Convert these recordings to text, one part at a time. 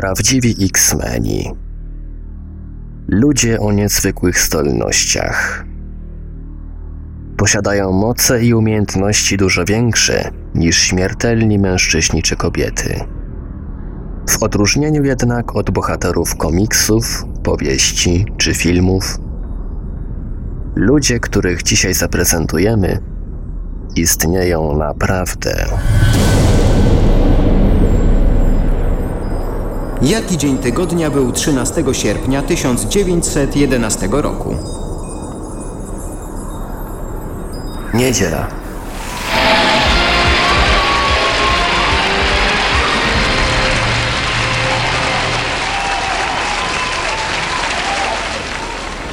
Prawdziwi X-Meni. Ludzie o niezwykłych zdolnościach. Posiadają moce i umiejętności dużo większe niż śmiertelni mężczyźni czy kobiety. W odróżnieniu jednak od bohaterów komiksów, powieści czy filmów, ludzie, których dzisiaj zaprezentujemy, istnieją naprawdę. Jaki dzień tygodnia był 13 sierpnia 1911 roku? Niedziela.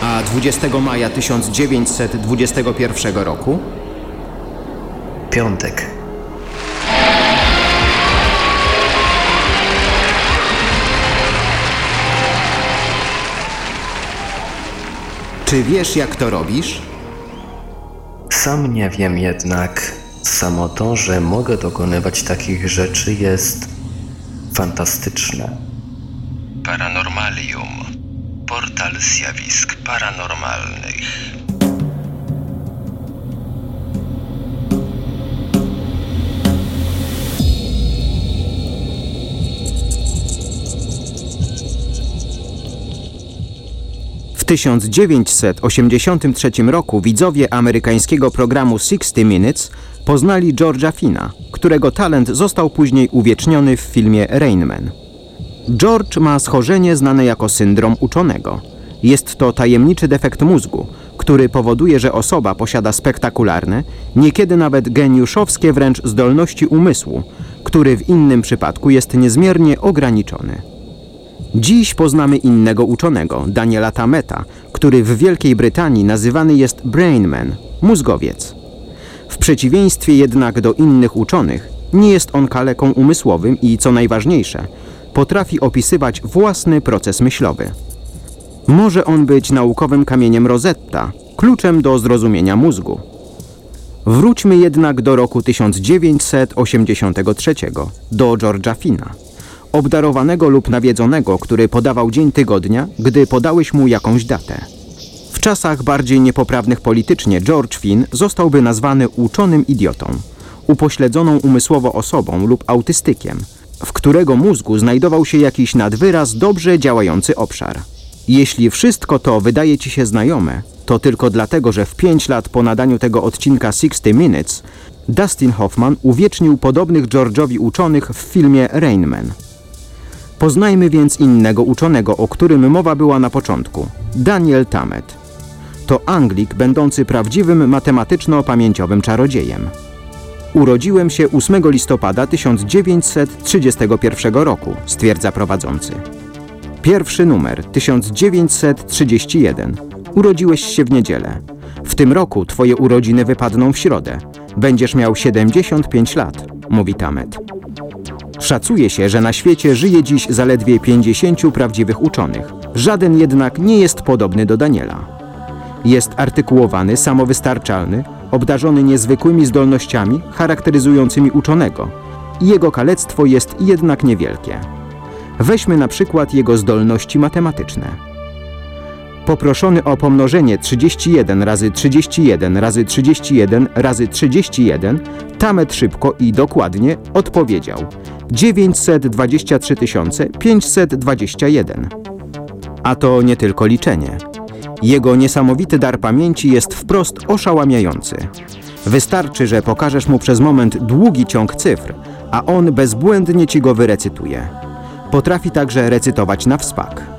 A 20 maja 1921 roku? Piątek. Czy wiesz, jak to robisz? Sam nie wiem jednak, samo to, że mogę dokonywać takich rzeczy jest fantastyczne. Paranormalium. Portal zjawisk paranormalnych. W 1983 roku widzowie amerykańskiego programu 60 Minutes poznali George'a Fina, którego talent został później uwieczniony w filmie Rain Man. George ma schorzenie znane jako syndrom uczonego. Jest to tajemniczy defekt mózgu, który powoduje, że osoba posiada spektakularne, niekiedy nawet geniuszowskie wręcz zdolności umysłu, który w innym przypadku jest niezmiernie ograniczony. Dziś poznamy innego uczonego, Daniela Tameta, który w Wielkiej Brytanii nazywany jest Brainman, mózgowiec. W przeciwieństwie jednak do innych uczonych, nie jest on kaleką umysłowym i, co najważniejsze, potrafi opisywać własny proces myślowy. Może on być naukowym kamieniem Rosetta, kluczem do zrozumienia mózgu. Wróćmy jednak do roku 1983, do George'a Fina obdarowanego lub nawiedzonego, który podawał dzień tygodnia, gdy podałeś mu jakąś datę. W czasach bardziej niepoprawnych politycznie George Finn zostałby nazwany uczonym idiotą, upośledzoną umysłowo osobą lub autystykiem, w którego mózgu znajdował się jakiś nadwyraz dobrze działający obszar. Jeśli wszystko to wydaje Ci się znajome, to tylko dlatego, że w 5 lat po nadaniu tego odcinka 60 Minutes Dustin Hoffman uwiecznił podobnych George'owi uczonych w filmie Rain Man. Poznajmy więc innego uczonego, o którym mowa była na początku. Daniel Tammet. To Anglik będący prawdziwym matematyczno-pamięciowym czarodziejem. Urodziłem się 8 listopada 1931 roku, stwierdza prowadzący. Pierwszy numer 1931. Urodziłeś się w niedzielę. W tym roku twoje urodziny wypadną w środę. Będziesz miał 75 lat, mówi Tamet. Szacuje się, że na świecie żyje dziś zaledwie 50 prawdziwych uczonych. Żaden jednak nie jest podobny do Daniela. Jest artykułowany, samowystarczalny, obdarzony niezwykłymi zdolnościami charakteryzującymi uczonego. Jego kalectwo jest jednak niewielkie. Weźmy na przykład jego zdolności matematyczne. Poproszony o pomnożenie 31 razy 31 razy 31 razy 31, Tamet szybko i dokładnie odpowiedział 923 521. A to nie tylko liczenie. Jego niesamowity dar pamięci jest wprost oszałamiający. Wystarczy, że pokażesz mu przez moment długi ciąg cyfr, a on bezbłędnie ci go wyrecytuje. Potrafi także recytować na wspak.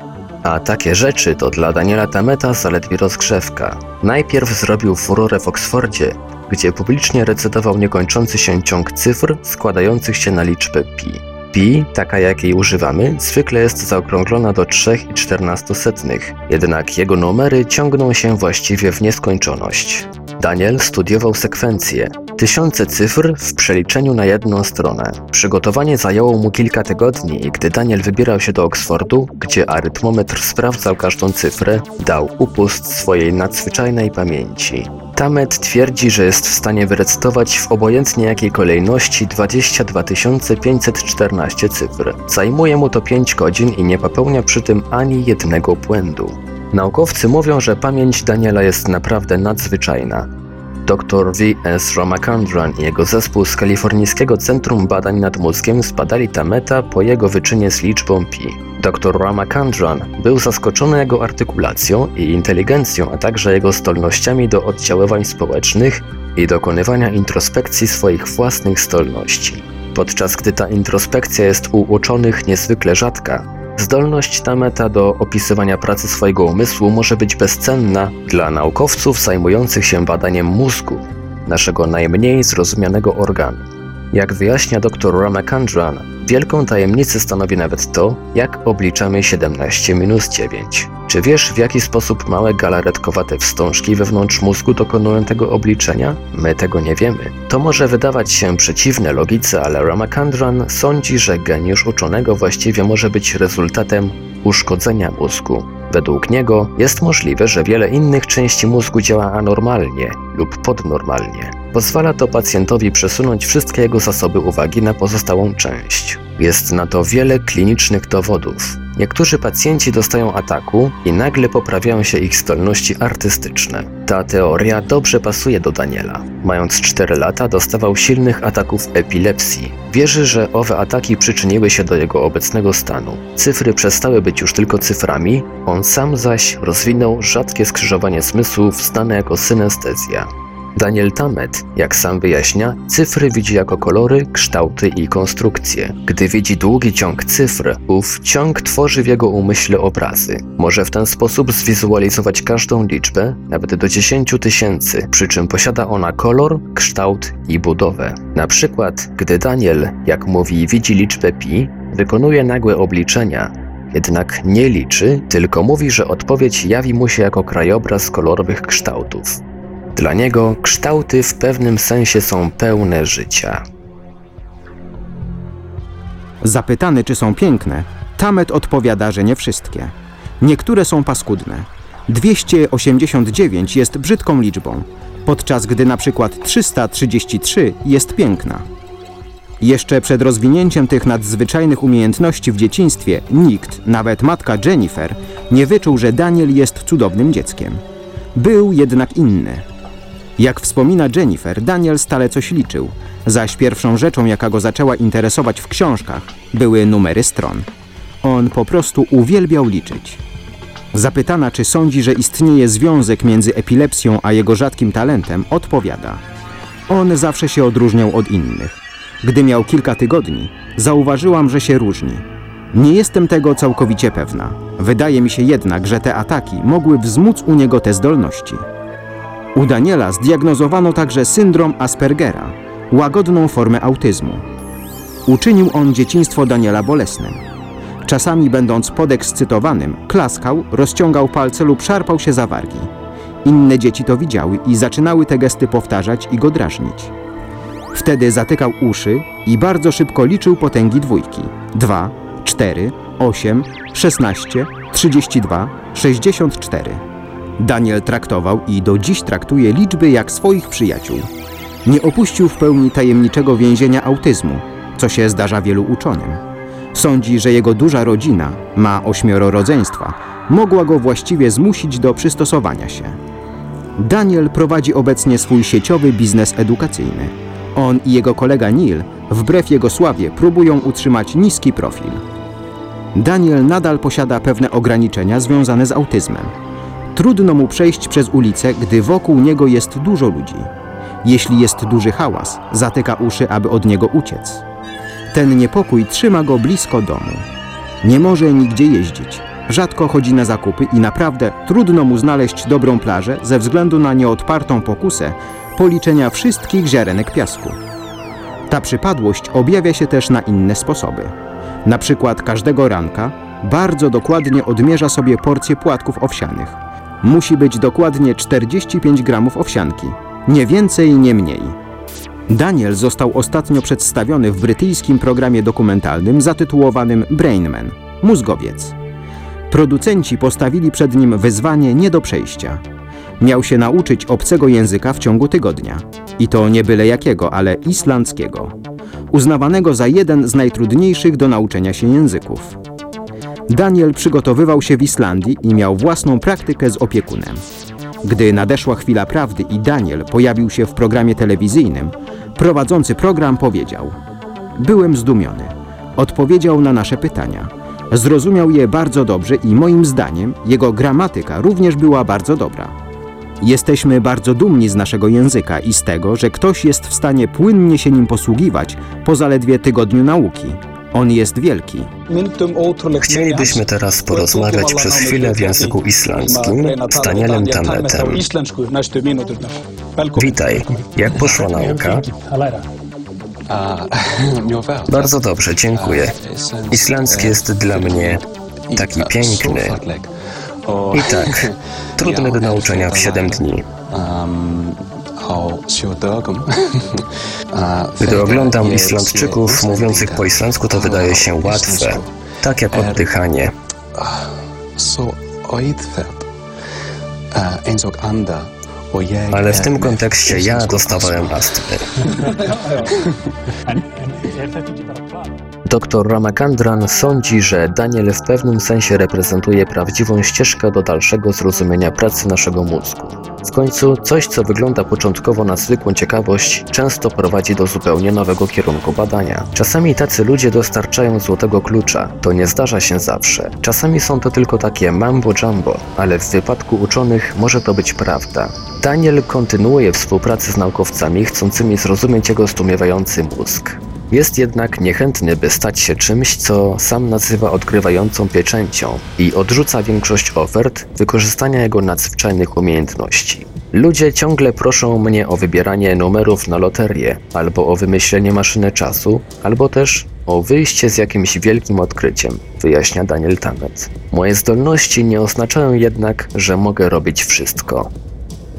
A takie rzeczy to dla Daniela Tameta zaledwie rozgrzewka. Najpierw zrobił furorę w Oksfordzie, gdzie publicznie recytował niekończący się ciąg cyfr składających się na liczbę pi. Pi, taka jakiej używamy, zwykle jest zaokrąglona do 3,14, jednak jego numery ciągną się właściwie w nieskończoność. Daniel studiował sekwencje, Tysiące cyfr w przeliczeniu na jedną stronę. Przygotowanie zajęło mu kilka tygodni i gdy Daniel wybierał się do Oksfordu, gdzie arytmometr sprawdzał każdą cyfrę, dał upust swojej nadzwyczajnej pamięci. Tamet twierdzi, że jest w stanie wyrecytować w obojętnie jakiej kolejności 22 514 cyfr. Zajmuje mu to 5 godzin i nie popełnia przy tym ani jednego błędu. Naukowcy mówią, że pamięć Daniela jest naprawdę nadzwyczajna. Dr V.S. Ramachandran i jego zespół z Kalifornijskiego Centrum Badań nad Mózgiem zbadali Tameta po jego wyczynie z liczbą pi. Dr Ramachandran był zaskoczony jego artykulacją i inteligencją, a także jego zdolnościami do oddziaływań społecznych i dokonywania introspekcji swoich własnych zdolności. Podczas gdy ta introspekcja jest u uczonych niezwykle rzadka, Zdolność Tameta do opisywania pracy swojego umysłu może być bezcenna dla naukowców zajmujących się badaniem mózgu, naszego najmniej zrozumianego organu. Jak wyjaśnia dr Ramachandran, wielką tajemnicę stanowi nawet to, jak obliczamy 17 minus 9. Czy wiesz, w jaki sposób małe galaretkowate wstążki wewnątrz mózgu dokonują tego obliczenia? My tego nie wiemy. To może wydawać się przeciwne logice, ale Ramachandran sądzi, że geniusz uczonego właściwie może być rezultatem uszkodzenia mózgu. Według niego jest możliwe, że wiele innych części mózgu działa anormalnie lub podnormalnie. Pozwala to pacjentowi przesunąć wszystkie jego zasoby uwagi na pozostałą część. Jest na to wiele klinicznych dowodów. Niektórzy pacjenci dostają ataku i nagle poprawiają się ich zdolności artystyczne. Ta teoria dobrze pasuje do Daniela. Mając 4 lata dostawał silnych ataków epilepsji. Wierzy, że owe ataki przyczyniły się do jego obecnego stanu. Cyfry przestały być już tylko cyframi, on sam zaś rozwinął rzadkie skrzyżowanie zmysłów znane jako synestezja. Daniel Tammet, jak sam wyjaśnia, cyfry widzi jako kolory, kształty i konstrukcje. Gdy widzi długi ciąg cyfr, ów ciąg tworzy w jego umyśle obrazy. Może w ten sposób zwizualizować każdą liczbę, nawet do 10 tysięcy, przy czym posiada ona kolor, kształt i budowę. Na przykład, gdy Daniel, jak mówi, widzi liczbę pi, wykonuje nagłe obliczenia, jednak nie liczy, tylko mówi, że odpowiedź jawi mu się jako krajobraz kolorowych kształtów. Dla niego kształty w pewnym sensie są pełne życia. Zapytany, czy są piękne, Tamet odpowiada, że nie wszystkie. Niektóre są paskudne. 289 jest brzydką liczbą, podczas gdy na przykład 333 jest piękna. Jeszcze przed rozwinięciem tych nadzwyczajnych umiejętności w dzieciństwie nikt, nawet matka Jennifer, nie wyczuł, że Daniel jest cudownym dzieckiem. Był jednak inny. Jak wspomina Jennifer, Daniel stale coś liczył, zaś pierwszą rzeczą, jaka go zaczęła interesować w książkach, były numery stron. On po prostu uwielbiał liczyć. Zapytana, czy sądzi, że istnieje związek między epilepsją a jego rzadkim talentem, odpowiada: On zawsze się odróżniał od innych. Gdy miał kilka tygodni, zauważyłam, że się różni. Nie jestem tego całkowicie pewna. Wydaje mi się jednak, że te ataki mogły wzmóc u niego te zdolności. U Daniela zdiagnozowano także syndrom Aspergera, łagodną formę autyzmu. Uczynił on dzieciństwo Daniela bolesnym. Czasami, będąc podekscytowanym, klaskał, rozciągał palce lub szarpał się za wargi. Inne dzieci to widziały i zaczynały te gesty powtarzać i go drażnić. Wtedy zatykał uszy i bardzo szybko liczył potęgi dwójki. 2, 4, 8, 16, 32, 64. Daniel traktował i do dziś traktuje liczby jak swoich przyjaciół. Nie opuścił w pełni tajemniczego więzienia autyzmu, co się zdarza wielu uczonym. Sądzi, że jego duża rodzina, ma ośmioro rodzeństwa, mogła go właściwie zmusić do przystosowania się. Daniel prowadzi obecnie swój sieciowy biznes edukacyjny. On i jego kolega Neil, wbrew jego sławie, próbują utrzymać niski profil. Daniel nadal posiada pewne ograniczenia związane z autyzmem. Trudno mu przejść przez ulicę, gdy wokół niego jest dużo ludzi. Jeśli jest duży hałas, zatyka uszy, aby od niego uciec. Ten niepokój trzyma go blisko domu. Nie może nigdzie jeździć. Rzadko chodzi na zakupy i naprawdę trudno mu znaleźć dobrą plażę ze względu na nieodpartą pokusę policzenia wszystkich ziarenek piasku. Ta przypadłość objawia się też na inne sposoby. Na przykład każdego ranka bardzo dokładnie odmierza sobie porcję płatków owsianych. Musi być dokładnie 45 gramów owsianki, nie więcej, nie mniej. Daniel został ostatnio przedstawiony w brytyjskim programie dokumentalnym zatytułowanym Brainman Mózgowiec. Producenci postawili przed nim wyzwanie nie do przejścia. Miał się nauczyć obcego języka w ciągu tygodnia. I to nie byle jakiego, ale islandzkiego. Uznawanego za jeden z najtrudniejszych do nauczenia się języków. Daniel przygotowywał się w Islandii i miał własną praktykę z opiekunem. Gdy nadeszła chwila prawdy i Daniel pojawił się w programie telewizyjnym, prowadzący program powiedział: Byłem zdumiony. Odpowiedział na nasze pytania. Zrozumiał je bardzo dobrze i moim zdaniem jego gramatyka również była bardzo dobra. Jesteśmy bardzo dumni z naszego języka i z tego, że ktoś jest w stanie płynnie się nim posługiwać po zaledwie tygodniu nauki. On jest wielki. Chcielibyśmy teraz porozmawiać przez chwilę w języku islandzkim z Danielem Tametem. Witaj, jak poszła nauka? Bardzo dobrze, dziękuję. Islandzki jest dla mnie taki piękny. I tak, trudny do nauczenia w 7 dni. Gdy oglądam Islandczyków mówiących po islandzku, to wydaje się łatwe, tak jak oddychanie. Ale w tym kontekście ja dostawałem astmy. Dr Ramakandran sądzi, że Daniel w pewnym sensie reprezentuje prawdziwą ścieżkę do dalszego zrozumienia pracy naszego mózgu. W końcu coś, co wygląda początkowo na zwykłą ciekawość, często prowadzi do zupełnie nowego kierunku badania. Czasami tacy ludzie dostarczają złotego klucza. To nie zdarza się zawsze. Czasami są to tylko takie mambo jumbo, ale w wypadku uczonych może to być prawda. Daniel kontynuuje współpracę z naukowcami chcącymi zrozumieć jego zdumiewający mózg. Jest jednak niechętny, by stać się czymś, co sam nazywa odkrywającą pieczęcią i odrzuca większość ofert wykorzystania jego nadzwyczajnych umiejętności. Ludzie ciągle proszą mnie o wybieranie numerów na loterię, albo o wymyślenie maszyny czasu, albo też o wyjście z jakimś wielkim odkryciem, wyjaśnia Daniel Tammet. Moje zdolności nie oznaczają jednak, że mogę robić wszystko.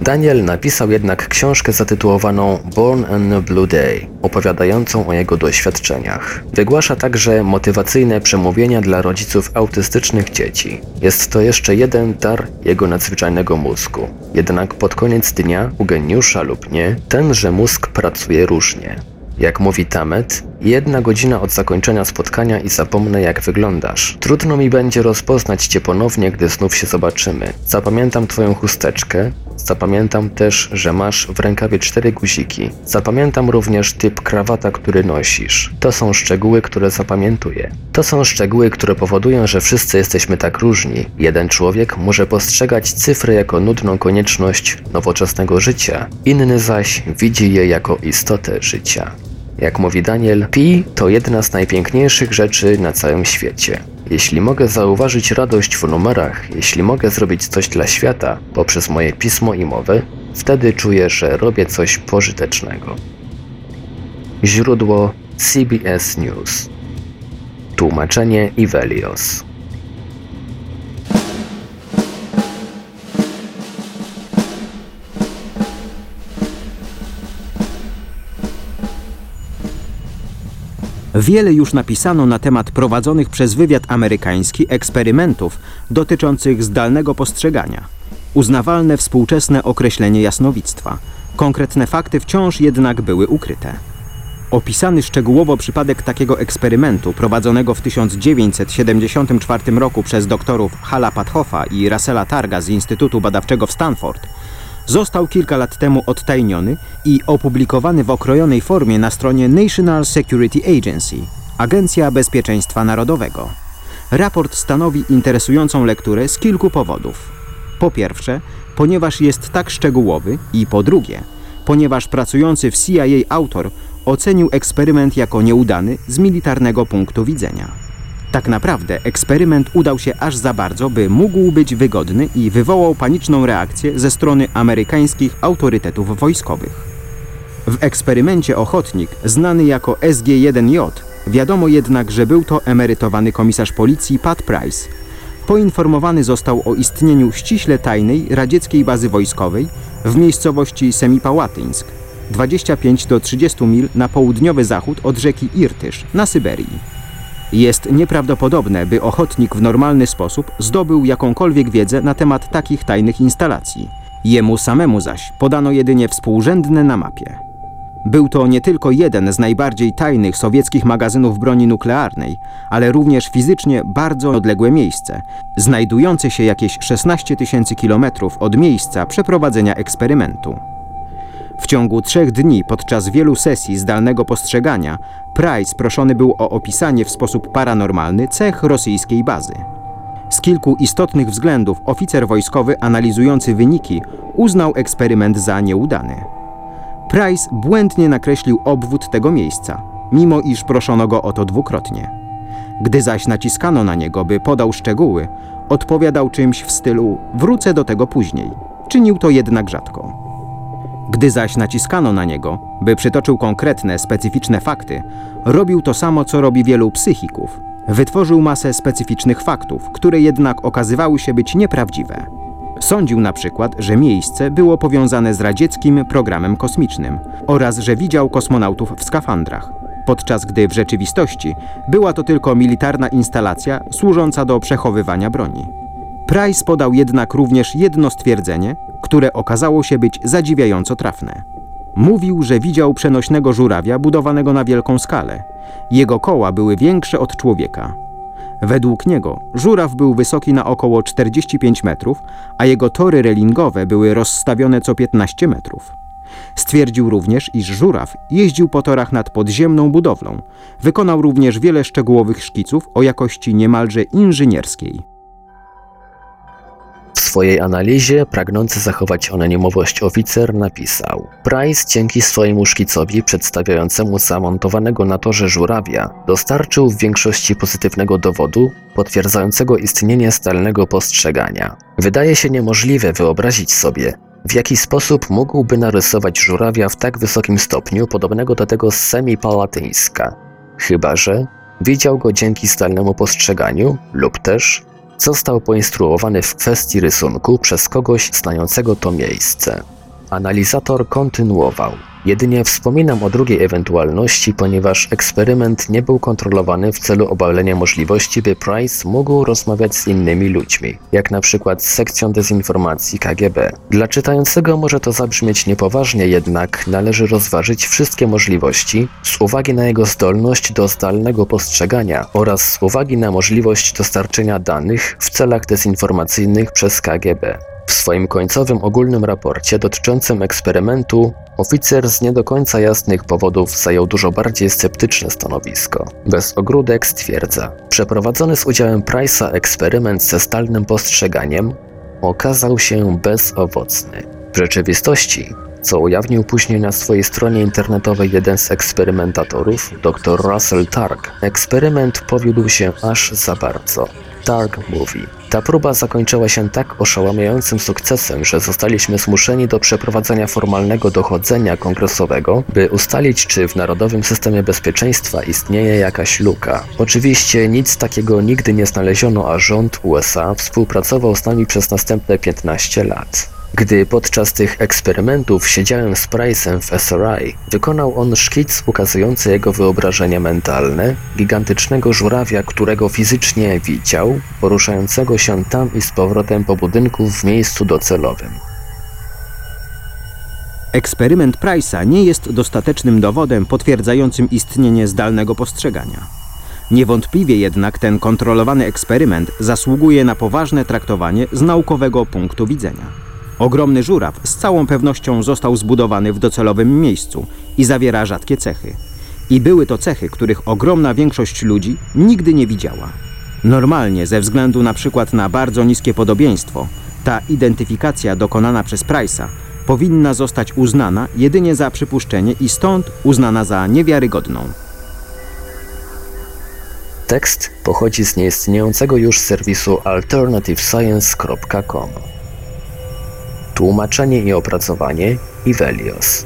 Daniel napisał jednak książkę zatytułowaną Born on a Blue Day, opowiadającą o jego doświadczeniach. Wygłasza także motywacyjne przemówienia dla rodziców autystycznych dzieci. Jest to jeszcze jeden dar jego nadzwyczajnego mózgu. Jednak pod koniec dnia, u geniusza lub nie, tenże mózg pracuje różnie. Jak mówi Tamet, jedna godzina od zakończenia spotkania i zapomnę jak wyglądasz. Trudno mi będzie rozpoznać cię ponownie, gdy znów się zobaczymy. Zapamiętam twoją chusteczkę, zapamiętam też, że masz w rękawie cztery guziki. Zapamiętam również typ krawata, który nosisz. To są szczegóły, które zapamiętuję. To są szczegóły, które powodują, że wszyscy jesteśmy tak różni. Jeden człowiek może postrzegać cyfry jako nudną konieczność nowoczesnego życia, inny zaś widzi je jako istotę życia. Jak mówi Daniel, pi to jedna z najpiękniejszych rzeczy na całym świecie. Jeśli mogę zauważyć radość w numerach, jeśli mogę zrobić coś dla świata poprzez moje pismo i mowę, wtedy czuję, że robię coś pożytecznego. Źródło CBS News. Tłumaczenie Ivelios. Wiele już napisano na temat prowadzonych przez wywiad amerykański eksperymentów dotyczących zdalnego postrzegania. Uznawalne współczesne określenie jasnowictwa. Konkretne fakty wciąż jednak były ukryte. Opisany szczegółowo przypadek takiego eksperymentu prowadzonego w 1974 roku przez doktorów Hala Pathoffa i Russella Targa z Instytutu Badawczego w Stanford został kilka lat temu odtajniony i opublikowany w okrojonej formie na stronie National Security Agency, Agencja Bezpieczeństwa Narodowego. Raport stanowi interesującą lekturę z kilku powodów. Po pierwsze, ponieważ jest tak szczegółowy i po drugie, ponieważ pracujący w CIA autor ocenił eksperyment jako nieudany z militarnego punktu widzenia. Tak naprawdę eksperyment udał się aż za bardzo, by mógł być wygodny i wywołał paniczną reakcję ze strony amerykańskich autorytetów wojskowych. W eksperymencie ochotnik, znany jako SG-1J, wiadomo jednak, że był to emerytowany komisarz policji Pat Price. Poinformowany został o istnieniu ściśle tajnej radzieckiej bazy wojskowej w miejscowości Semipałatyńsk, 25 do 30 mil na południowy zachód od rzeki Irtysz na Syberii. Jest nieprawdopodobne, by ochotnik w normalny sposób zdobył jakąkolwiek wiedzę na temat takich tajnych instalacji. Jemu samemu zaś podano jedynie współrzędne na mapie. Był to nie tylko jeden z najbardziej tajnych sowieckich magazynów broni nuklearnej, ale również fizycznie bardzo odległe miejsce, znajdujące się jakieś 16 tysięcy kilometrów od miejsca przeprowadzenia eksperymentu. W ciągu trzech dni podczas wielu sesji zdalnego postrzegania Price proszony był o opisanie w sposób paranormalny cech rosyjskiej bazy. Z kilku istotnych względów oficer wojskowy analizujący wyniki uznał eksperyment za nieudany. Price błędnie nakreślił obwód tego miejsca, mimo iż proszono go o to dwukrotnie. Gdy zaś naciskano na niego, by podał szczegóły, odpowiadał czymś w stylu wrócę do tego później. Czynił to jednak rzadko. Gdy zaś naciskano na niego, by przytoczył konkretne, specyficzne fakty, robił to samo, co robi wielu psychików. Wytworzył masę specyficznych faktów, które jednak okazywały się być nieprawdziwe. Sądził na przykład, że miejsce było powiązane z radzieckim programem kosmicznym oraz że widział kosmonautów w skafandrach, podczas gdy w rzeczywistości była to tylko militarna instalacja służąca do przechowywania broni. Price podał jednak również jedno stwierdzenie, które okazało się być zadziwiająco trafne. Mówił, że widział przenośnego żurawia budowanego na wielką skalę. Jego koła były większe od człowieka. Według niego żuraw był wysoki na około 45 metrów, a jego tory relingowe były rozstawione co 15 metrów. Stwierdził również, iż żuraw jeździł po torach nad podziemną budowlą. Wykonał również wiele szczegółowych szkiców o jakości niemalże inżynierskiej. W swojej analizie, pragnący zachować anonimowość oficer napisał Price dzięki swojemu szkicowi przedstawiającemu zamontowanego na torze żurawia dostarczył w większości pozytywnego dowodu potwierdzającego istnienie stalnego postrzegania. Wydaje się niemożliwe wyobrazić sobie, w jaki sposób mógłby narysować żurawia w tak wysokim stopniu podobnego do tego z semipalatyńska. Chyba, że widział go dzięki stalnemu postrzeganiu lub też Został poinstruowany w kwestii rysunku przez kogoś znającego to miejsce. Analizator kontynuował. Jedynie wspominam o drugiej ewentualności, ponieważ eksperyment nie był kontrolowany w celu obalenia możliwości, by Price mógł rozmawiać z innymi ludźmi, jak na przykład z sekcją dezinformacji KGB. Dla czytającego może to zabrzmieć niepoważnie, jednak należy rozważyć wszystkie możliwości z uwagi na jego zdolność do zdalnego postrzegania oraz z uwagi na możliwość dostarczenia danych w celach dezinformacyjnych przez KGB. W swoim końcowym ogólnym raporcie dotyczącym eksperymentu oficer z nie do końca jasnych powodów zajął dużo bardziej sceptyczne stanowisko. Bez ogródek stwierdza, przeprowadzony z udziałem Price'a eksperyment ze stalnym postrzeganiem okazał się bezowocny. W rzeczywistości co ujawnił później na swojej stronie internetowej jeden z eksperymentatorów, dr Russell Targ. Eksperyment powiódł się aż za bardzo. Targ mówi: Ta próba zakończyła się tak oszałamiającym sukcesem, że zostaliśmy zmuszeni do przeprowadzenia formalnego dochodzenia kongresowego, by ustalić, czy w Narodowym Systemie Bezpieczeństwa istnieje jakaś luka. Oczywiście nic takiego nigdy nie znaleziono, a rząd USA współpracował z nami przez następne 15 lat. Gdy podczas tych eksperymentów siedziałem z Price'em w SRI, wykonał on szkic ukazujący jego wyobrażenie mentalne, gigantycznego żurawia, którego fizycznie widział, poruszającego się tam i z powrotem po budynku w miejscu docelowym. Eksperyment Price'a nie jest dostatecznym dowodem potwierdzającym istnienie zdalnego postrzegania. Niewątpliwie jednak ten kontrolowany eksperyment zasługuje na poważne traktowanie z naukowego punktu widzenia. Ogromny żuraw z całą pewnością został zbudowany w docelowym miejscu i zawiera rzadkie cechy. I były to cechy, których ogromna większość ludzi nigdy nie widziała. Normalnie, ze względu na przykład na bardzo niskie podobieństwo, ta identyfikacja dokonana przez Price'a powinna zostać uznana jedynie za przypuszczenie i stąd uznana za niewiarygodną. Tekst pochodzi z nieistniejącego już serwisu alternativescience.com. Tłumaczenie i opracowanie Ivelios.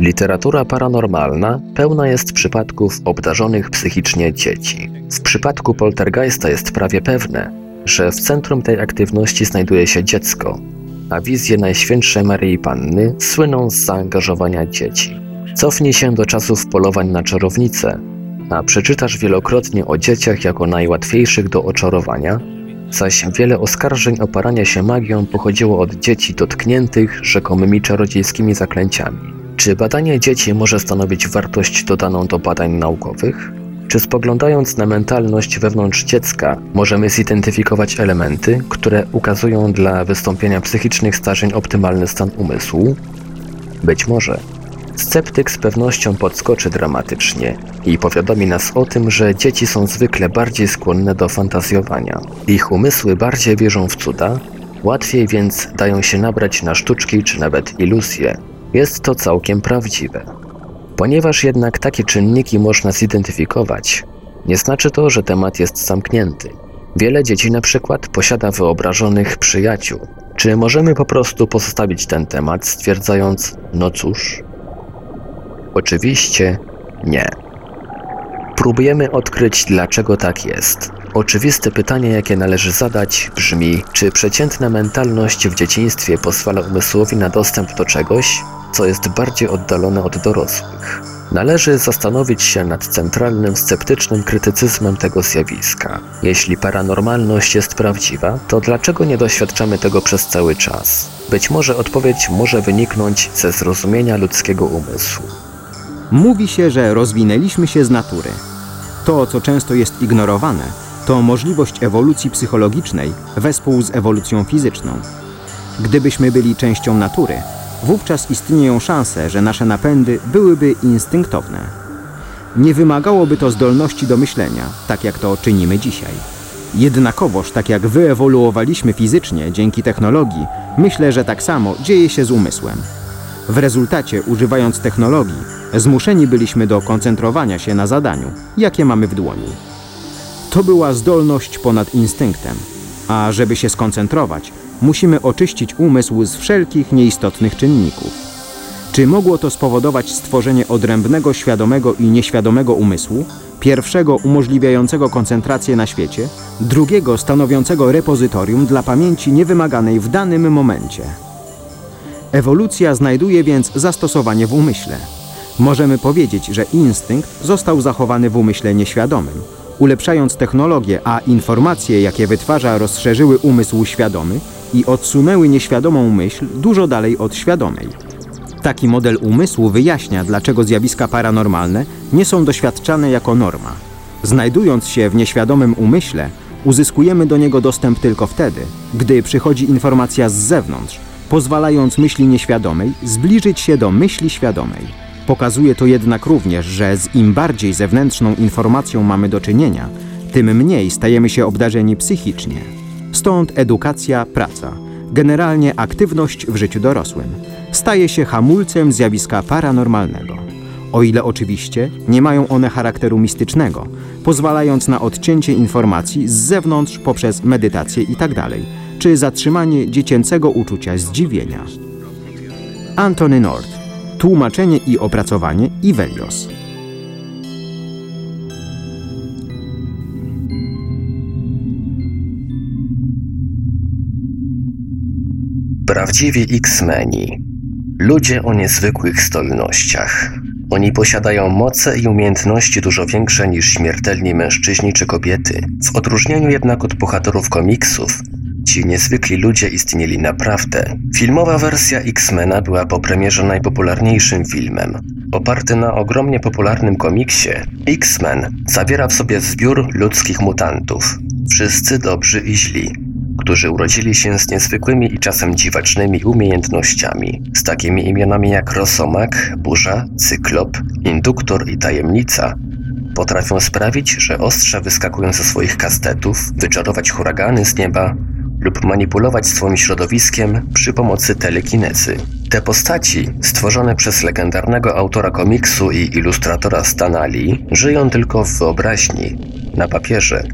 Literatura paranormalna pełna jest przypadków obdarzonych psychicznie dzieci. W przypadku poltergeista jest prawie pewne, że w centrum tej aktywności znajduje się dziecko, a wizje Najświętszej Maryi Panny słyną z zaangażowania dzieci. Cofnij się do czasów polowań na czarownice, a przeczytasz wielokrotnie o dzieciach jako najłatwiejszych do oczarowania, zaś wiele oskarżeń o paranie się magią pochodziło od dzieci dotkniętych rzekomymi czarodziejskimi zaklęciami. Czy badanie dzieci może stanowić wartość dodaną do badań naukowych? Czy spoglądając na mentalność wewnątrz dziecka, możemy zidentyfikować elementy, które ukazują dla wystąpienia psychicznych starzeń optymalny stan umysłu? Być może. Sceptyk z pewnością podskoczy dramatycznie i powiadomi nas o tym, że dzieci są zwykle bardziej skłonne do fantazjowania. Ich umysły bardziej wierzą w cuda, łatwiej więc dają się nabrać na sztuczki czy nawet iluzje. Jest to całkiem prawdziwe. Ponieważ jednak takie czynniki można zidentyfikować, nie znaczy to, że temat jest zamknięty. Wiele dzieci na przykład posiada wyobrażonych przyjaciół. Czy możemy po prostu pozostawić ten temat, stwierdzając, no cóż? Oczywiście nie. Próbujemy odkryć, dlaczego tak jest. Oczywiste pytanie, jakie należy zadać, brzmi: czy przeciętna mentalność w dzieciństwie pozwala umysłowi na dostęp do czegoś, co jest bardziej oddalone od dorosłych? Należy zastanowić się nad centralnym, sceptycznym krytycyzmem tego zjawiska. Jeśli paranormalność jest prawdziwa, to dlaczego nie doświadczamy tego przez cały czas? Być może odpowiedź może wyniknąć ze zrozumienia ludzkiego umysłu. Mówi się, że rozwinęliśmy się z natury. To, co często jest ignorowane, to możliwość ewolucji psychologicznej wespół z ewolucją fizyczną. Gdybyśmy byli częścią natury, wówczas istnieją szanse, że nasze napędy byłyby instynktowne. Nie wymagałoby to zdolności do myślenia, tak jak to czynimy dzisiaj. Jednakowoż, tak jak wyewoluowaliśmy fizycznie dzięki technologii, myślę, że tak samo dzieje się z umysłem. W rezultacie, używając technologii, zmuszeni byliśmy do koncentrowania się na zadaniu, jakie mamy w dłoni. To była zdolność ponad instynktem, a żeby się skoncentrować, musimy oczyścić umysł z wszelkich nieistotnych czynników. Czy mogło to spowodować stworzenie odrębnego świadomego i nieświadomego umysłu, pierwszego umożliwiającego koncentrację na świecie, drugiego stanowiącego repozytorium dla pamięci niewymaganej w danym momencie? Ewolucja znajduje więc zastosowanie w umyśle. Możemy powiedzieć, że instynkt został zachowany w umyśle nieświadomym. Ulepszając technologię, a informacje, jakie wytwarza, rozszerzyły umysł świadomy i odsunęły nieświadomą myśl dużo dalej od świadomej. Taki model umysłu wyjaśnia, dlaczego zjawiska paranormalne nie są doświadczane jako norma. Znajdując się w nieświadomym umyśle, uzyskujemy do niego dostęp tylko wtedy, gdy przychodzi informacja z zewnątrz, pozwalając myśli nieświadomej zbliżyć się do myśli świadomej. Pokazuje to jednak również, że z im bardziej zewnętrzną informacją mamy do czynienia, tym mniej stajemy się obdarzeni psychicznie. Stąd edukacja, praca, generalnie aktywność w życiu dorosłym, staje się hamulcem zjawiska paranormalnego. O ile oczywiście nie mają one charakteru mistycznego, pozwalając na odcięcie informacji z zewnątrz poprzez medytację itd., czy zatrzymanie dziecięcego uczucia zdziwienia. Antony Nord. Tłumaczenie i opracowanie Ivelios. Prawdziwi X-Meni. Ludzie o niezwykłych zdolnościach. Oni posiadają moce i umiejętności dużo większe niż śmiertelni mężczyźni czy kobiety. W odróżnieniu jednak od bohaterów komiksów, ci niezwykli ludzie istnieli naprawdę. Filmowa wersja X-Mena była po premierze najpopularniejszym filmem. Oparty na ogromnie popularnym komiksie, X-Men zawiera w sobie zbiór ludzkich mutantów. Wszyscy dobrzy i źli, którzy urodzili się z niezwykłymi i czasem dziwacznymi umiejętnościami, z takimi imionami jak Rosomak, Burza, Cyklop, Induktor i Tajemnica, potrafią sprawić, że ostrza wyskakują ze swoich kastetów, wyczarować huragany z nieba lub manipulować swoim środowiskiem przy pomocy telekinezy. Te postaci, stworzone przez legendarnego autora komiksu i ilustratora Stana Lee, żyją tylko w wyobraźni, na papierze,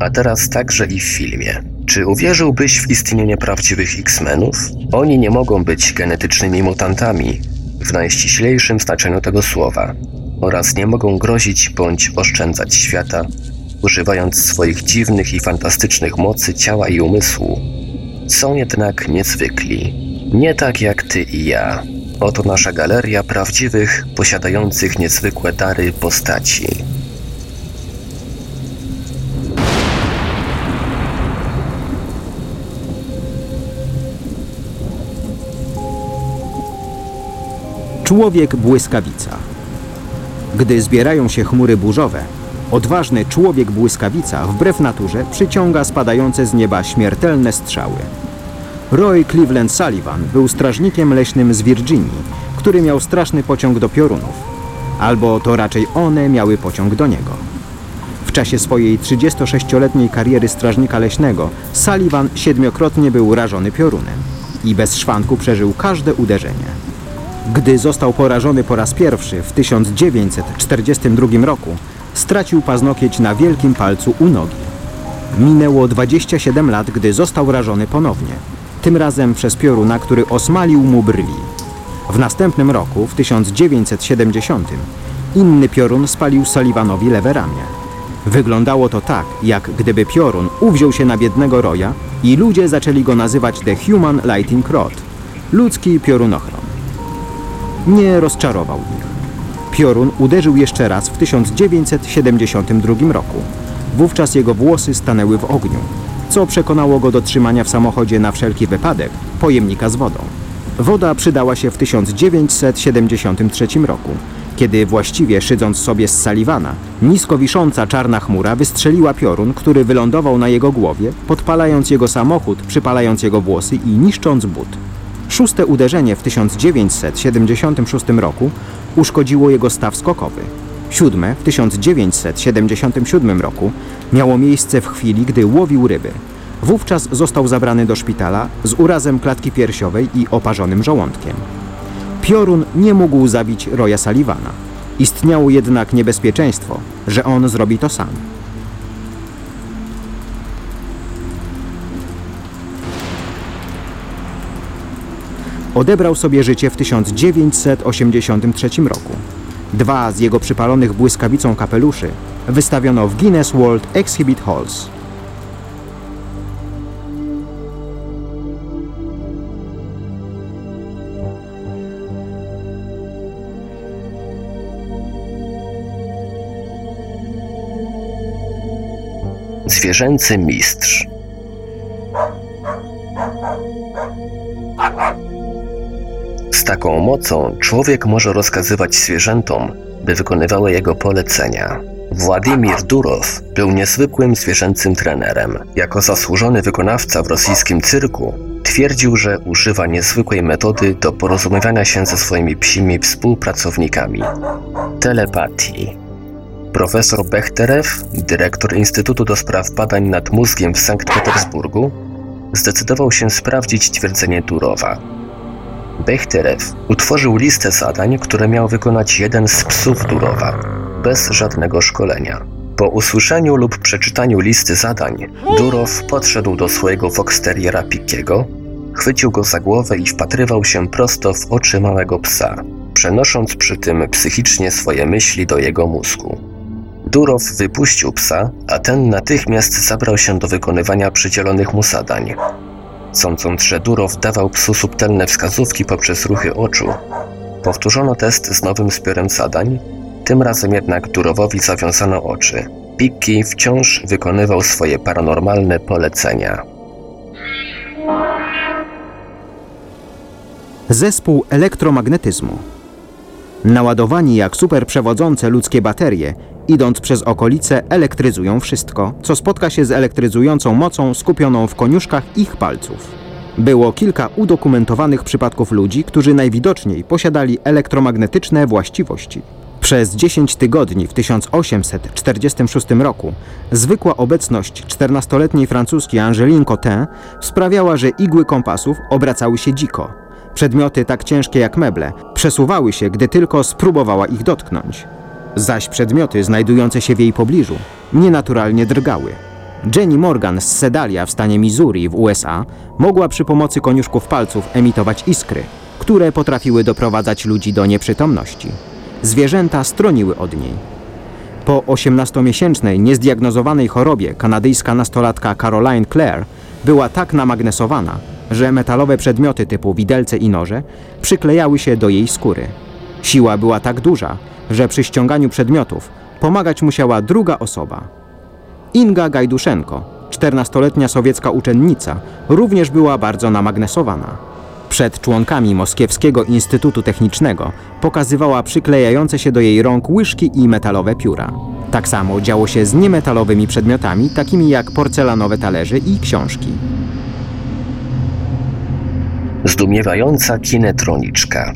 a teraz także i w filmie. Czy uwierzyłbyś w istnienie prawdziwych X-Menów? Oni nie mogą być genetycznymi mutantami, w najściślejszym znaczeniu tego słowa oraz nie mogą grozić bądź oszczędzać świata, używając swoich dziwnych i fantastycznych mocy ciała i umysłu. Są jednak niezwykli. Nie tak jak ty i ja. Oto nasza galeria prawdziwych, posiadających niezwykłe dary postaci. Człowiek błyskawica. Gdy zbierają się chmury burzowe, odważny człowiek błyskawica wbrew naturze przyciąga spadające z nieba śmiertelne strzały. Roy Cleveland Sullivan był strażnikiem leśnym z Virginii, który miał straszny pociąg do piorunów. Albo to raczej one miały pociąg do niego. W czasie swojej 36-letniej kariery strażnika leśnego Sullivan siedmiokrotnie był rażony piorunem i bez szwanku przeżył każde uderzenie. Gdy został porażony po raz pierwszy w 1942 roku, stracił paznokieć na wielkim palcu u nogi. Minęło 27 lat, gdy został rażony ponownie, tym razem przez pioruna, który osmalił mu brwi. W następnym roku, w 1970, inny piorun spalił Sullivanowi lewe ramię. Wyglądało to tak, jak gdyby piorun uwziął się na biednego Roya i ludzie zaczęli go nazywać The Human Lighting Rod, ludzki piorunochron. Nie rozczarował ich. Piorun uderzył jeszcze raz w 1972 roku. Wówczas jego włosy stanęły w ogniu, co przekonało go do trzymania w samochodzie na wszelki wypadek pojemnika z wodą. Woda przydała się w 1973 roku, kiedy właściwie szydząc sobie z Sullivana, nisko wisząca czarna chmura wystrzeliła piorun, który wylądował na jego głowie, podpalając jego samochód, przypalając jego włosy i niszcząc but. Szóste uderzenie w 1976 roku uszkodziło jego staw skokowy. Siódme w 1977 roku miało miejsce w chwili, gdy łowił ryby. Wówczas został zabrany do szpitala z urazem klatki piersiowej i oparzonym żołądkiem. Piorun nie mógł zabić Roya Sullivana. Istniało jednak niebezpieczeństwo, że on zrobi to sam. Odebrał sobie życie w 1983 roku. Dwa z jego przypalonych błyskawicą kapeluszy wystawiono w Guinness World Exhibit Halls. Zwierzęcy mistrz. Z taką mocą człowiek może rozkazywać zwierzętom, by wykonywały jego polecenia. Władimir Durow był niezwykłym zwierzęcym trenerem. Jako zasłużony wykonawca w rosyjskim cyrku twierdził, że używa niezwykłej metody do porozumiewania się ze swoimi psimi współpracownikami telepatii. Profesor Bechterew, dyrektor Instytutu do Spraw Badań nad Mózgiem w Sankt Petersburgu, zdecydował się sprawdzić twierdzenie Durowa. Bechterew utworzył listę zadań, które miał wykonać jeden z psów Durowa, bez żadnego szkolenia. Po usłyszeniu lub przeczytaniu listy zadań, Durow podszedł do swojego foxteriera Pickiego, chwycił go za głowę i wpatrywał się prosto w oczy małego psa, przenosząc przy tym psychicznie swoje myśli do jego mózgu. Durow wypuścił psa, a ten natychmiast zabrał się do wykonywania przydzielonych mu zadań. Sądząc, że Durow dawał psu subtelne wskazówki poprzez ruchy oczu, powtórzono test z nowym zbiorem zadań, tym razem jednak Durowowi zawiązano oczy. Pikki wciąż wykonywał swoje paranormalne polecenia. Zespół elektromagnetyzmu. Naładowani jak superprzewodzące ludzkie baterie, idąc przez okolice, elektryzują wszystko, co spotka się z elektryzującą mocą skupioną w koniuszkach ich palców. Było kilka udokumentowanych przypadków ludzi, którzy najwidoczniej posiadali elektromagnetyczne właściwości. Przez 10 tygodni w 1846 roku zwykła obecność 14-letniej francuski Angeline Cotin sprawiała, że igły kompasów obracały się dziko. Przedmioty tak ciężkie jak meble przesuwały się, gdy tylko spróbowała ich dotknąć. Zaś przedmioty znajdujące się w jej pobliżu nienaturalnie drgały. Jenny Morgan z Sedalia w stanie Missouri w USA mogła przy pomocy koniuszków palców emitować iskry, które potrafiły doprowadzać ludzi do nieprzytomności. Zwierzęta stroniły od niej. Po 18-miesięcznej, niezdiagnozowanej chorobie kanadyjska nastolatka Caroline Clare była tak namagnesowana, że metalowe przedmioty typu widelce i noże przyklejały się do jej skóry. Siła była tak duża, że przy ściąganiu przedmiotów pomagać musiała druga osoba. Inga Gajduszenko, 14-letnia sowiecka uczennica, również była bardzo namagnesowana. Przed członkami Moskiewskiego Instytutu Technicznego pokazywała przyklejające się do jej rąk łyżki i metalowe pióra. Tak samo działo się z niemetalowymi przedmiotami, takimi jak porcelanowe talerze i książki. Zdumiewająca kinetroniczka.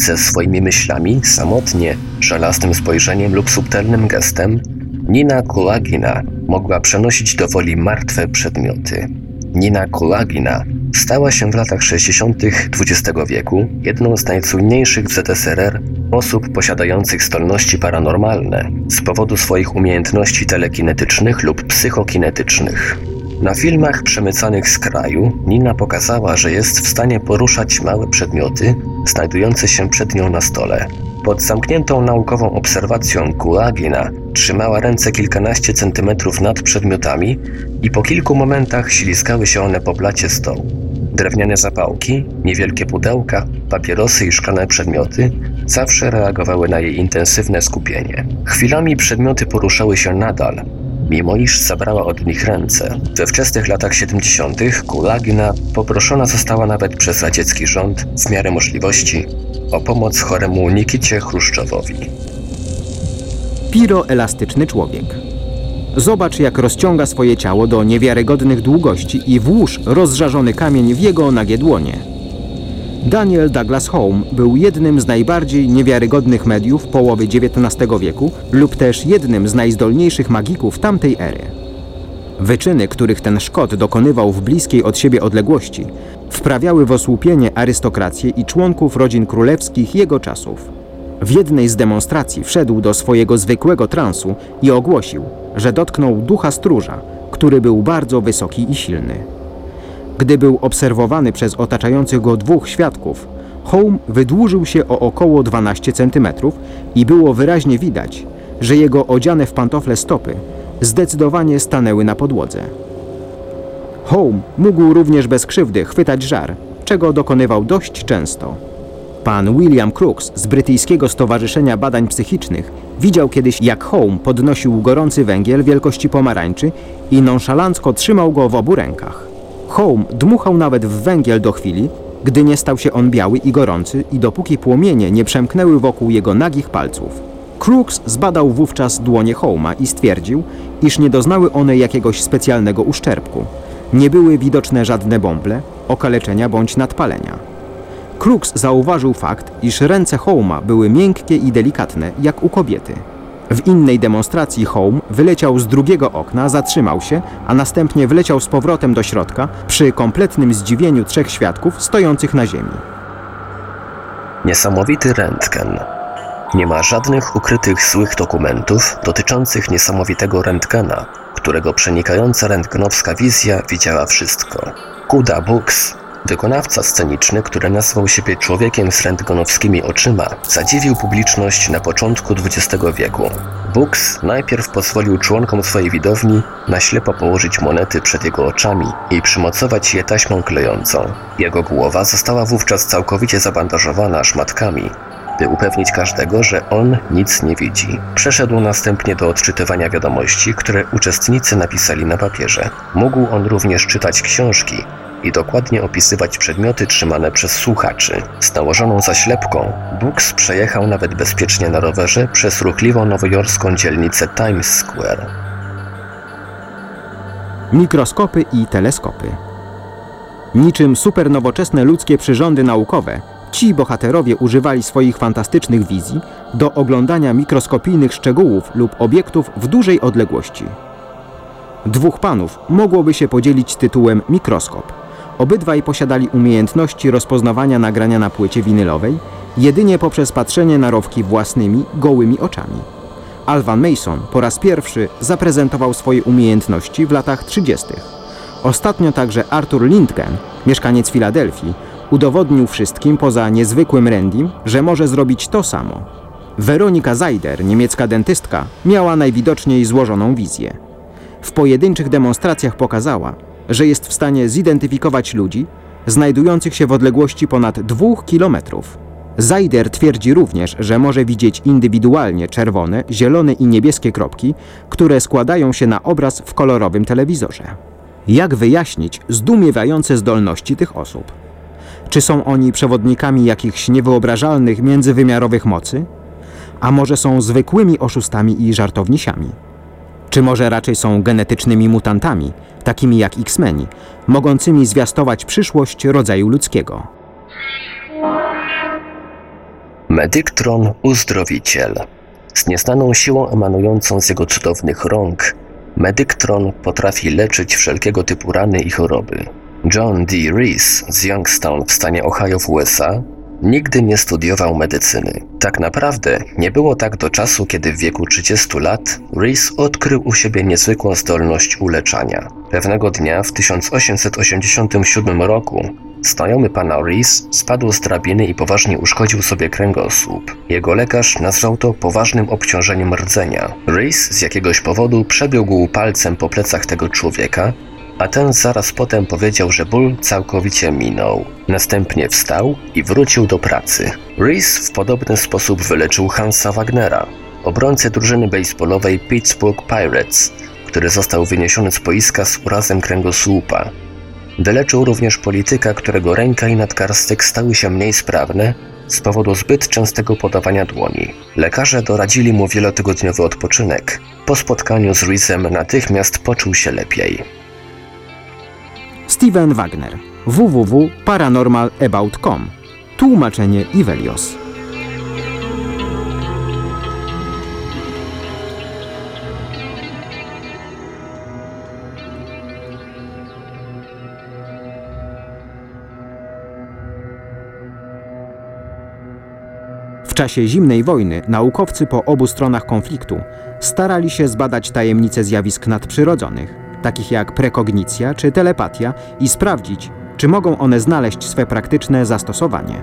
Ze swoimi myślami, samotnie, żelaznym spojrzeniem lub subtelnym gestem, Nina Kulagina mogła przenosić do woli martwe przedmioty. Nina Kulagina stała się w latach 60. XX wieku jedną z najsłynniejszych w ZSRR osób posiadających zdolności paranormalne z powodu swoich umiejętności telekinetycznych lub psychokinetycznych. Na filmach przemycanych z kraju Nina pokazała, że jest w stanie poruszać małe przedmioty znajdujące się przed nią na stole. Pod zamkniętą naukową obserwacją Kulagina trzymała ręce kilkanaście centymetrów nad przedmiotami i po kilku momentach ślizgały się one po blacie stołu. Drewniane zapałki, niewielkie pudełka, papierosy i szklane przedmioty zawsze reagowały na jej intensywne skupienie. Chwilami przedmioty poruszały się nadal, mimo iż zabrała od nich ręce. We wczesnych latach 70. Kulagina poproszona została nawet przez radziecki rząd w miarę możliwości o pomoc choremu Nikicie Chruszczowowi. Piroelastyczny człowiek. Zobacz, jak rozciąga swoje ciało do niewiarygodnych długości i włóż rozżarzony kamień w jego nagie dłonie. Daniel Douglas Home był jednym z najbardziej niewiarygodnych mediów połowy XIX wieku lub też jednym z najzdolniejszych magików tamtej ery. Wyczyny, których ten Szkot dokonywał w bliskiej od siebie odległości, wprawiały w osłupienie arystokrację i członków rodzin królewskich jego czasów. W jednej z demonstracji wszedł do swojego zwykłego transu i ogłosił, że dotknął ducha stróża, który był bardzo wysoki i silny. Gdy był obserwowany przez otaczających go dwóch świadków, Home wydłużył się o około 12 cm i było wyraźnie widać, że jego odziane w pantofle stopy zdecydowanie stanęły na podłodze. Home mógł również bez krzywdy chwytać żar, czego dokonywał dość często. Pan William Crooks z Brytyjskiego Stowarzyszenia Badań Psychicznych widział kiedyś, jak Home podnosił gorący węgiel wielkości pomarańczy i nonszalancko trzymał go w obu rękach. Home dmuchał nawet w węgiel do chwili, gdy nie stał się on biały i gorący i dopóki płomienie nie przemknęły wokół jego nagich palców. Crooks zbadał wówczas dłonie Holma i stwierdził, iż nie doznały one jakiegoś specjalnego uszczerbku. Nie były widoczne żadne bąble, okaleczenia bądź nadpalenia. Crooks zauważył fakt, iż ręce Holma były miękkie i delikatne, jak u kobiety. W innej demonstracji Home wyleciał z drugiego okna, zatrzymał się, a następnie wleciał z powrotem do środka przy kompletnym zdziwieniu trzech świadków stojących na ziemi. Niesamowity rentgen. Nie ma żadnych ukrytych złych dokumentów dotyczących niesamowitego rentgena, którego przenikająca rentgenowska wizja widziała wszystko. Kuda Books, wykonawca sceniczny, który nazwał siebie człowiekiem z rentgenowskimi oczyma, zadziwił publiczność na początku XX wieku. Books najpierw pozwolił członkom swojej widowni na ślepo położyć monety przed jego oczami i przymocować je taśmą klejącą. Jego głowa została wówczas całkowicie zabandażowana szmatkami, by upewnić każdego, że on nic nie widzi. Przeszedł następnie do odczytywania wiadomości, które uczestnicy napisali na papierze. Mógł on również czytać książki i dokładnie opisywać przedmioty trzymane przez słuchaczy. Z nałożoną zaślepką Books przejechał nawet bezpiecznie na rowerze przez ruchliwą nowojorską dzielnicę Times Square. Mikroskopy i teleskopy. Niczym supernowoczesne ludzkie przyrządy naukowe, ci bohaterowie używali swoich fantastycznych wizji do oglądania mikroskopijnych szczegółów lub obiektów w dużej odległości. Dwóch panów mogłoby się podzielić tytułem mikroskop. Obydwaj posiadali umiejętności rozpoznawania nagrania na płycie winylowej jedynie poprzez patrzenie na rowki własnymi, gołymi oczami. Alvan Mason po raz pierwszy zaprezentował swoje umiejętności w latach 30. Ostatnio także Arthur Lindgren, mieszkaniec Filadelfii, Udowodnił wszystkim poza niezwykłym Randym, że może zrobić to samo. Weronika Zajder, niemiecka dentystka, miała najwidoczniej złożoną wizję. W pojedynczych demonstracjach pokazała, że jest w stanie zidentyfikować ludzi znajdujących się w odległości ponad dwóch kilometrów. Zajder twierdzi również, że może widzieć indywidualnie czerwone, zielone i niebieskie kropki, które składają się na obraz w kolorowym telewizorze. Jak wyjaśnić zdumiewające zdolności tych osób? Czy są oni przewodnikami jakichś niewyobrażalnych międzywymiarowych mocy? A może są zwykłymi oszustami i żartownisiami? Czy może raczej są genetycznymi mutantami, takimi jak X-Meni, mogącymi zwiastować przyszłość rodzaju ludzkiego? Medyktron Uzdrowiciel. Z nieznaną siłą emanującą z jego cudownych rąk, Medyktron potrafi leczyć wszelkiego typu rany i choroby. John D. Rees z Youngstown w stanie Ohio w USA nigdy nie studiował medycyny. Tak naprawdę nie było tak do czasu, kiedy w wieku 30 lat Rees odkrył u siebie niezwykłą zdolność uleczania. Pewnego dnia w 1887 roku Znajomy pana Rees spadł z drabiny i poważnie uszkodził sobie kręgosłup. Jego lekarz nazwał to poważnym obciążeniem rdzenia. Rees z jakiegoś powodu przebiegł palcem po plecach tego człowieka, a ten zaraz potem powiedział, że ból całkowicie minął. Następnie wstał i wrócił do pracy. Rees w podobny sposób wyleczył Hansa Wagnera, obrońcę drużyny baseballowej Pittsburgh Pirates, który został wyniesiony z boiska z urazem kręgosłupa. Wyleczył również polityka, którego ręka i nadgarstek stały się mniej sprawne z powodu zbyt częstego podawania dłoni. Lekarze doradzili mu wielotygodniowy odpoczynek. Po spotkaniu z Reesem natychmiast poczuł się lepiej. Steven Wagner. www.paranormalabout.com Tłumaczenie Ivelios. W czasie zimnej wojny naukowcy po obu stronach konfliktu starali się zbadać tajemnice zjawisk nadprzyrodzonych, takich jak prekognicja czy telepatia, i sprawdzić, czy mogą one znaleźć swe praktyczne zastosowanie.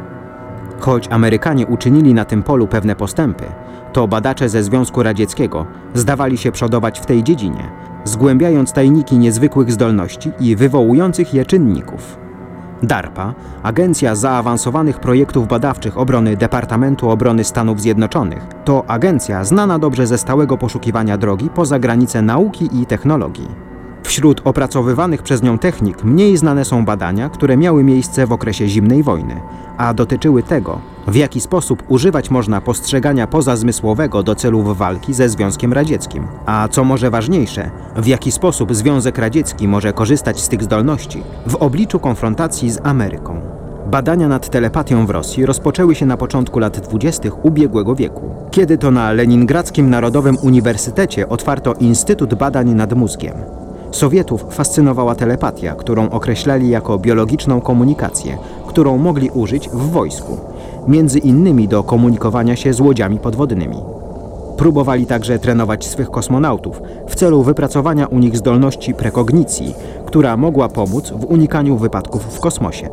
Choć Amerykanie uczynili na tym polu pewne postępy, to badacze ze Związku Radzieckiego zdawali się przodować w tej dziedzinie, zgłębiając tajniki niezwykłych zdolności i wywołujących je czynników. DARPA, Agencja Zaawansowanych Projektów Badawczych Obrony Departamentu Obrony Stanów Zjednoczonych, to agencja znana dobrze ze stałego poszukiwania drogi poza granice nauki i technologii. Wśród opracowywanych przez nią technik mniej znane są badania, które miały miejsce w okresie zimnej wojny, a dotyczyły tego, w jaki sposób używać można postrzegania pozazmysłowego do celów walki ze Związkiem Radzieckim, a co może ważniejsze, w jaki sposób Związek Radziecki może korzystać z tych zdolności w obliczu konfrontacji z Ameryką. Badania nad telepatią w Rosji rozpoczęły się na początku lat 20. ubiegłego wieku, kiedy to na Leningradzkim Narodowym Uniwersytecie otwarto Instytut Badań nad Mózgiem. Sowietów fascynowała telepatia, którą określali jako biologiczną komunikację, którą mogli użyć w wojsku, między innymi do komunikowania się z łodziami podwodnymi. Próbowali także trenować swych kosmonautów w celu wypracowania u nich zdolności prekognicji, która mogła pomóc w unikaniu wypadków w kosmosie.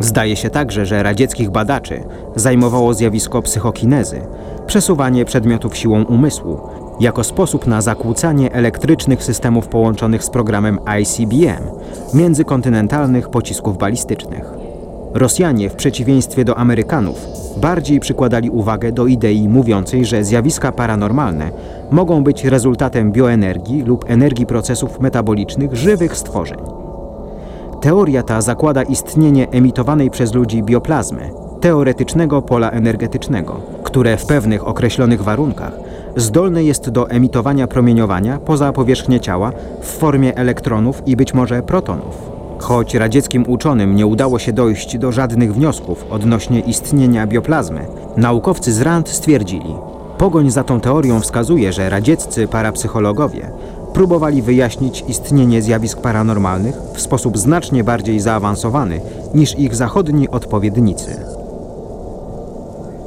Zdaje się także, że radzieckich badaczy zajmowało zjawisko psychokinezy, przesuwanie przedmiotów siłą umysłu, jako sposób na zakłócanie elektrycznych systemów połączonych z programem ICBM, międzykontynentalnych pocisków balistycznych. Rosjanie, w przeciwieństwie do Amerykanów, bardziej przykładali uwagę do idei mówiącej, że zjawiska paranormalne mogą być rezultatem bioenergii lub energii procesów metabolicznych żywych stworzeń. Teoria ta zakłada istnienie emitowanej przez ludzi bioplazmy, teoretycznego pola energetycznego, które w pewnych określonych warunkach zdolne jest do emitowania promieniowania poza powierzchnię ciała w formie elektronów i być może protonów. Choć radzieckim uczonym nie udało się dojść do żadnych wniosków odnośnie istnienia bioplazmy, naukowcy z RAND stwierdzili, pogoń za tą teorią wskazuje, że radzieccy parapsychologowie próbowali wyjaśnić istnienie zjawisk paranormalnych w sposób znacznie bardziej zaawansowany niż ich zachodni odpowiednicy.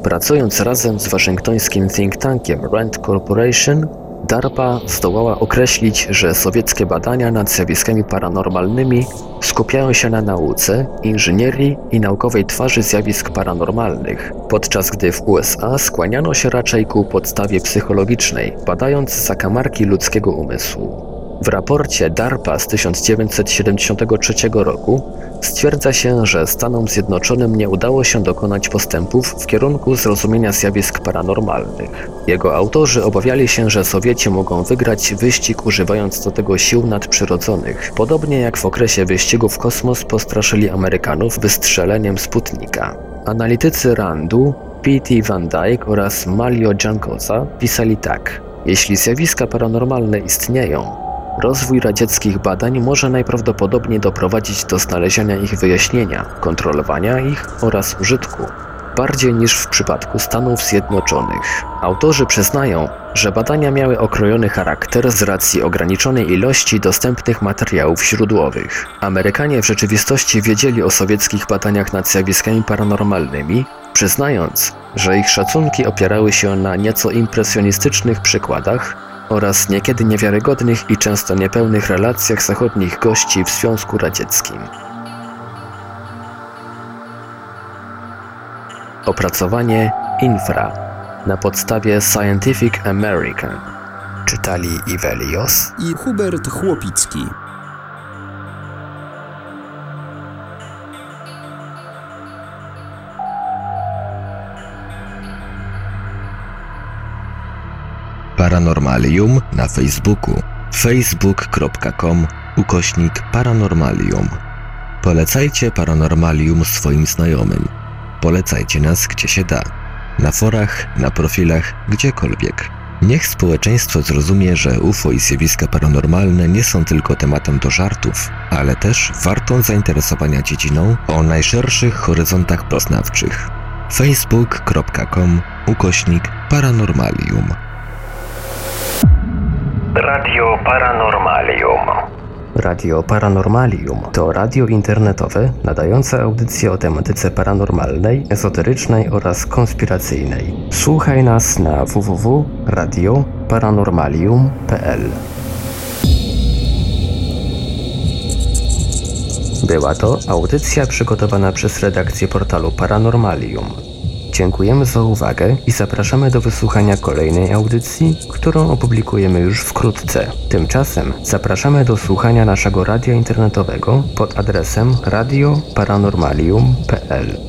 Pracując razem z waszyngtońskim think tankiem Rand Corporation, DARPA zdołała określić, że sowieckie badania nad zjawiskami paranormalnymi skupiają się na nauce, inżynierii i naukowej twarzy zjawisk paranormalnych, podczas gdy w USA skłaniano się raczej ku podstawie psychologicznej, badając zakamarki ludzkiego umysłu. W raporcie DARPA z 1973 roku stwierdza się, że Stanom Zjednoczonym nie udało się dokonać postępów w kierunku zrozumienia zjawisk paranormalnych. Jego autorzy obawiali się, że Sowieci mogą wygrać wyścig używając do tego sił nadprzyrodzonych, podobnie jak w okresie wyścigu w kosmos postraszyli Amerykanów wystrzeleniem Sputnika. Analitycy Randu, P.T. Van Dyke oraz Malio Jankosa pisali tak. Jeśli zjawiska paranormalne istnieją, Rozwój radzieckich badań może najprawdopodobniej doprowadzić do znalezienia ich wyjaśnienia, kontrolowania ich oraz użytku, bardziej niż w przypadku Stanów Zjednoczonych. Autorzy przyznają, że badania miały okrojony charakter z racji ograniczonej ilości dostępnych materiałów źródłowych. Amerykanie w rzeczywistości wiedzieli o sowieckich badaniach nad zjawiskami paranormalnymi, przyznając, że ich szacunki opierały się na nieco impresjonistycznych przykładach, oraz niekiedy niewiarygodnych i często niepełnych relacjach zachodnich gości w Związku Radzieckim. Opracowanie Infra na podstawie Scientific American czytali Ivelios i Hubert Chłopicki. Paranormalium na Facebooku facebook.com ukośnik paranormalium. Polecajcie Paranormalium swoim znajomym. Polecajcie nas gdzie się da. Na forach, na profilach, gdziekolwiek. Niech społeczeństwo zrozumie, że UFO i zjawiska paranormalne nie są tylko tematem do żartów, ale też wartą zainteresowania dziedziną o najszerszych horyzontach poznawczych. facebook.com ukośnik paranormalium Radio Paranormalium. Radio Paranormalium to radio internetowe nadające audycje o tematyce paranormalnej, ezoterycznej oraz konspiracyjnej. Słuchaj nas na www.radioparanormalium.pl. Była to audycja przygotowana przez redakcję portalu Paranormalium. Dziękujemy za uwagę i zapraszamy do wysłuchania kolejnej audycji, którą opublikujemy już wkrótce. Tymczasem zapraszamy do słuchania naszego radia internetowego pod adresem radioparanormalium.pl.